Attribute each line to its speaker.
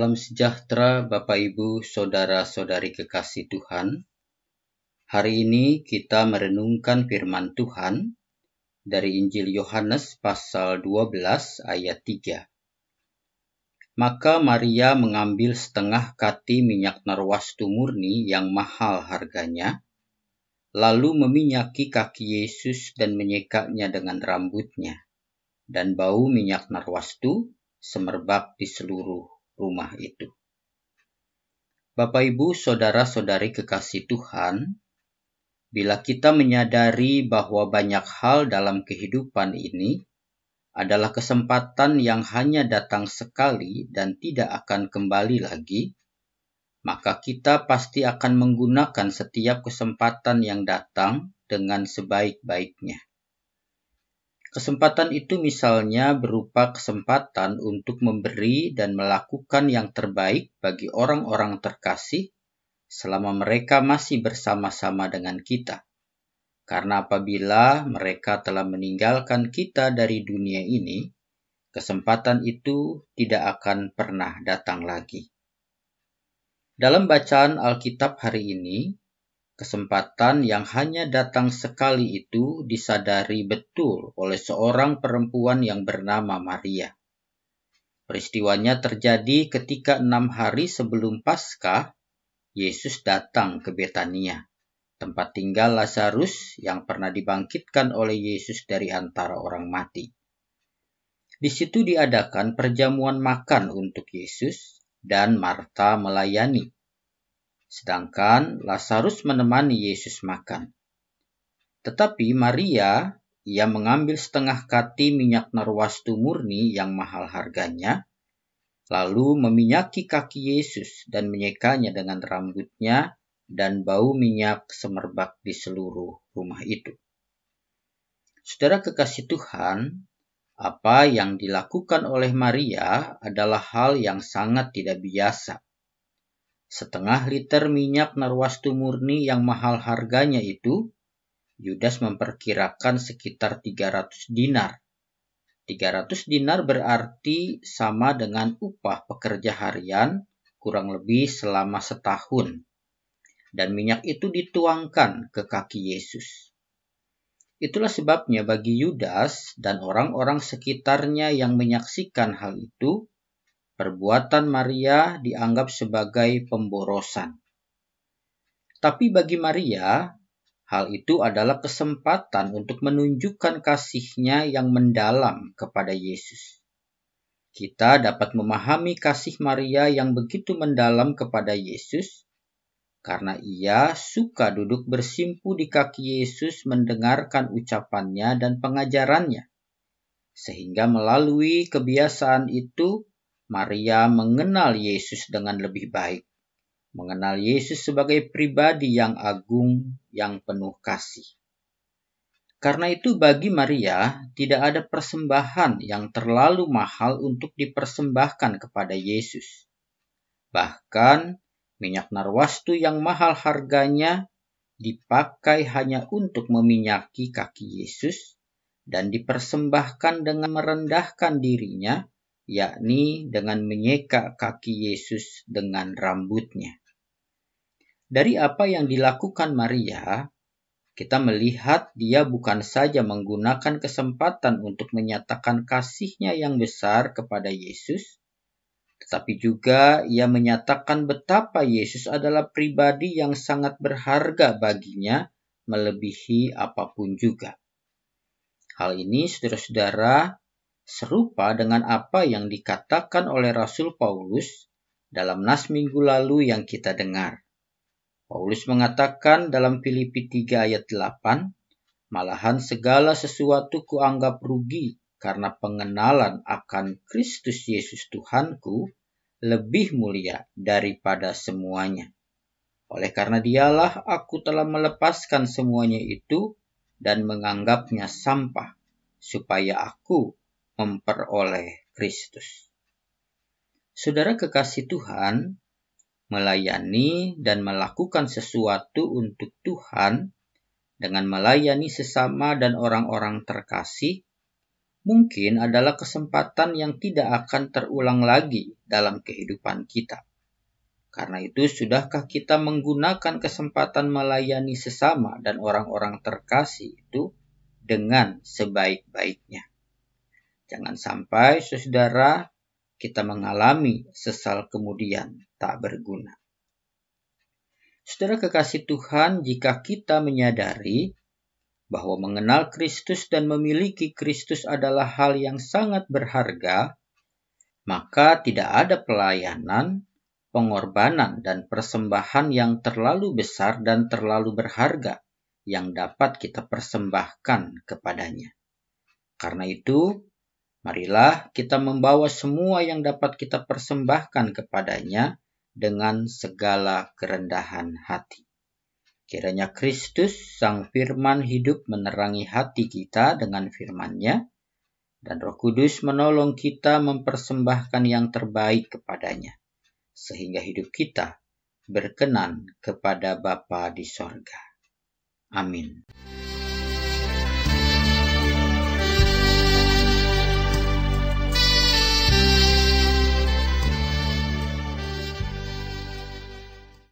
Speaker 1: Salam sejahtera Bapak Ibu, Saudara-saudari kekasih Tuhan. Hari ini kita merenungkan firman Tuhan dari Injil Yohanes pasal 12 ayat 3. Maka Maria mengambil setengah kati minyak narwastu murni yang mahal harganya, lalu meminyaki kaki Yesus dan menyekanya dengan rambutnya, dan bau minyak narwastu semerbak di seluruh rumah itu. Bapak, Ibu, saudara-saudari kekasih Tuhan, bila kita menyadari bahwa banyak hal dalam kehidupan ini adalah kesempatan yang hanya datang sekali dan tidak akan kembali lagi, maka kita pasti akan menggunakan setiap kesempatan yang datang dengan sebaik-baiknya. Kesempatan itu misalnya berupa kesempatan untuk memberi dan melakukan yang terbaik bagi orang-orang terkasih selama mereka masih bersama-sama dengan kita karena apabila mereka telah meninggalkan kita dari dunia ini, kesempatan itu tidak akan pernah datang lagi. Dalam bacaan Alkitab hari ini, kesempatan yang hanya datang sekali itu disadari betul oleh seorang perempuan yang bernama Maria. Peristiwanya terjadi ketika enam hari sebelum Paskah, Yesus datang ke Betania tempat tinggal Lazarus yang pernah dibangkitkan oleh Yesus dari antara orang mati. Di situ diadakan perjamuan makan untuk Yesus dan Marta melayani. Sedangkan Lazarus menemani Yesus makan. Tetapi Maria, ia mengambil setengah kati minyak narwastu murni yang mahal harganya, lalu meminyaki kaki Yesus dan menyekanya dengan rambutnya dan bau minyak semerbak di seluruh rumah itu. Saudara kekasih Tuhan, apa yang dilakukan oleh Maria adalah hal yang sangat tidak biasa. Setengah liter minyak narwastu murni yang mahal harganya itu, Yudas memperkirakan sekitar 300 dinar. 300 dinar berarti sama dengan upah pekerja harian kurang lebih selama setahun dan minyak itu dituangkan ke kaki Yesus. Itulah sebabnya bagi Yudas dan orang-orang sekitarnya yang menyaksikan hal itu, perbuatan Maria dianggap sebagai pemborosan. Tapi bagi Maria, hal itu adalah kesempatan untuk menunjukkan kasihnya yang mendalam kepada Yesus. Kita dapat memahami kasih Maria yang begitu mendalam kepada Yesus karena ia suka duduk bersimpu di kaki Yesus mendengarkan ucapannya dan pengajarannya. Sehingga melalui kebiasaan itu, Maria mengenal Yesus dengan lebih baik, mengenal Yesus sebagai pribadi yang agung, yang penuh kasih. Karena itu, bagi Maria tidak ada persembahan yang terlalu mahal untuk dipersembahkan kepada Yesus. Bahkan Minyak narwastu yang mahal harganya dipakai hanya untuk meminyaki kaki Yesus dan dipersembahkan dengan merendahkan dirinya, yakni dengan menyeka kaki Yesus dengan rambutnya. Dari apa yang dilakukan Maria, kita melihat dia bukan saja menggunakan kesempatan untuk menyatakan kasihnya yang besar kepada Yesus, tetapi juga ia menyatakan betapa Yesus adalah pribadi yang sangat berharga baginya melebihi apa pun juga. Hal ini saudara-saudara serupa dengan apa yang dikatakan oleh Rasul Paulus dalam nas minggu lalu yang kita dengar. Paulus mengatakan dalam Filipi 3 ayat 8, malahan segala sesuatu kuanggap rugi karena pengenalan akan Kristus Yesus Tuhanku lebih mulia daripada semuanya. Oleh karena dialah aku telah melepaskan semuanya itu dan menganggapnya sampah, supaya aku memperoleh Kristus. Saudara kekasih Tuhan, melayani dan melakukan sesuatu untuk Tuhan dengan melayani sesama dan orang-orang terkasih mungkin adalah kesempatan yang tidak akan terulang lagi dalam kehidupan kita. Karena itu, sudahkah kita menggunakan kesempatan melayani sesama dan orang-orang terkasih itu dengan sebaik-baiknya? Jangan sampai, saudara, kita mengalami sesal kemudian tak berguna. Saudara kekasih Tuhan, jika kita menyadari bahwa mengenal Kristus dan memiliki Kristus adalah hal yang sangat berharga, maka tidak ada pelayanan, pengorbanan, dan persembahan yang terlalu besar dan terlalu berharga yang dapat kita persembahkan kepadanya. Karena itu, marilah kita membawa semua yang dapat kita persembahkan kepadanya dengan segala kerendahan hati. Kiranya Kristus, Sang Firman hidup menerangi hati kita dengan firman-Nya, dan Roh Kudus menolong kita mempersembahkan yang terbaik kepadanya, sehingga hidup kita berkenan kepada Bapa di sorga. Amin.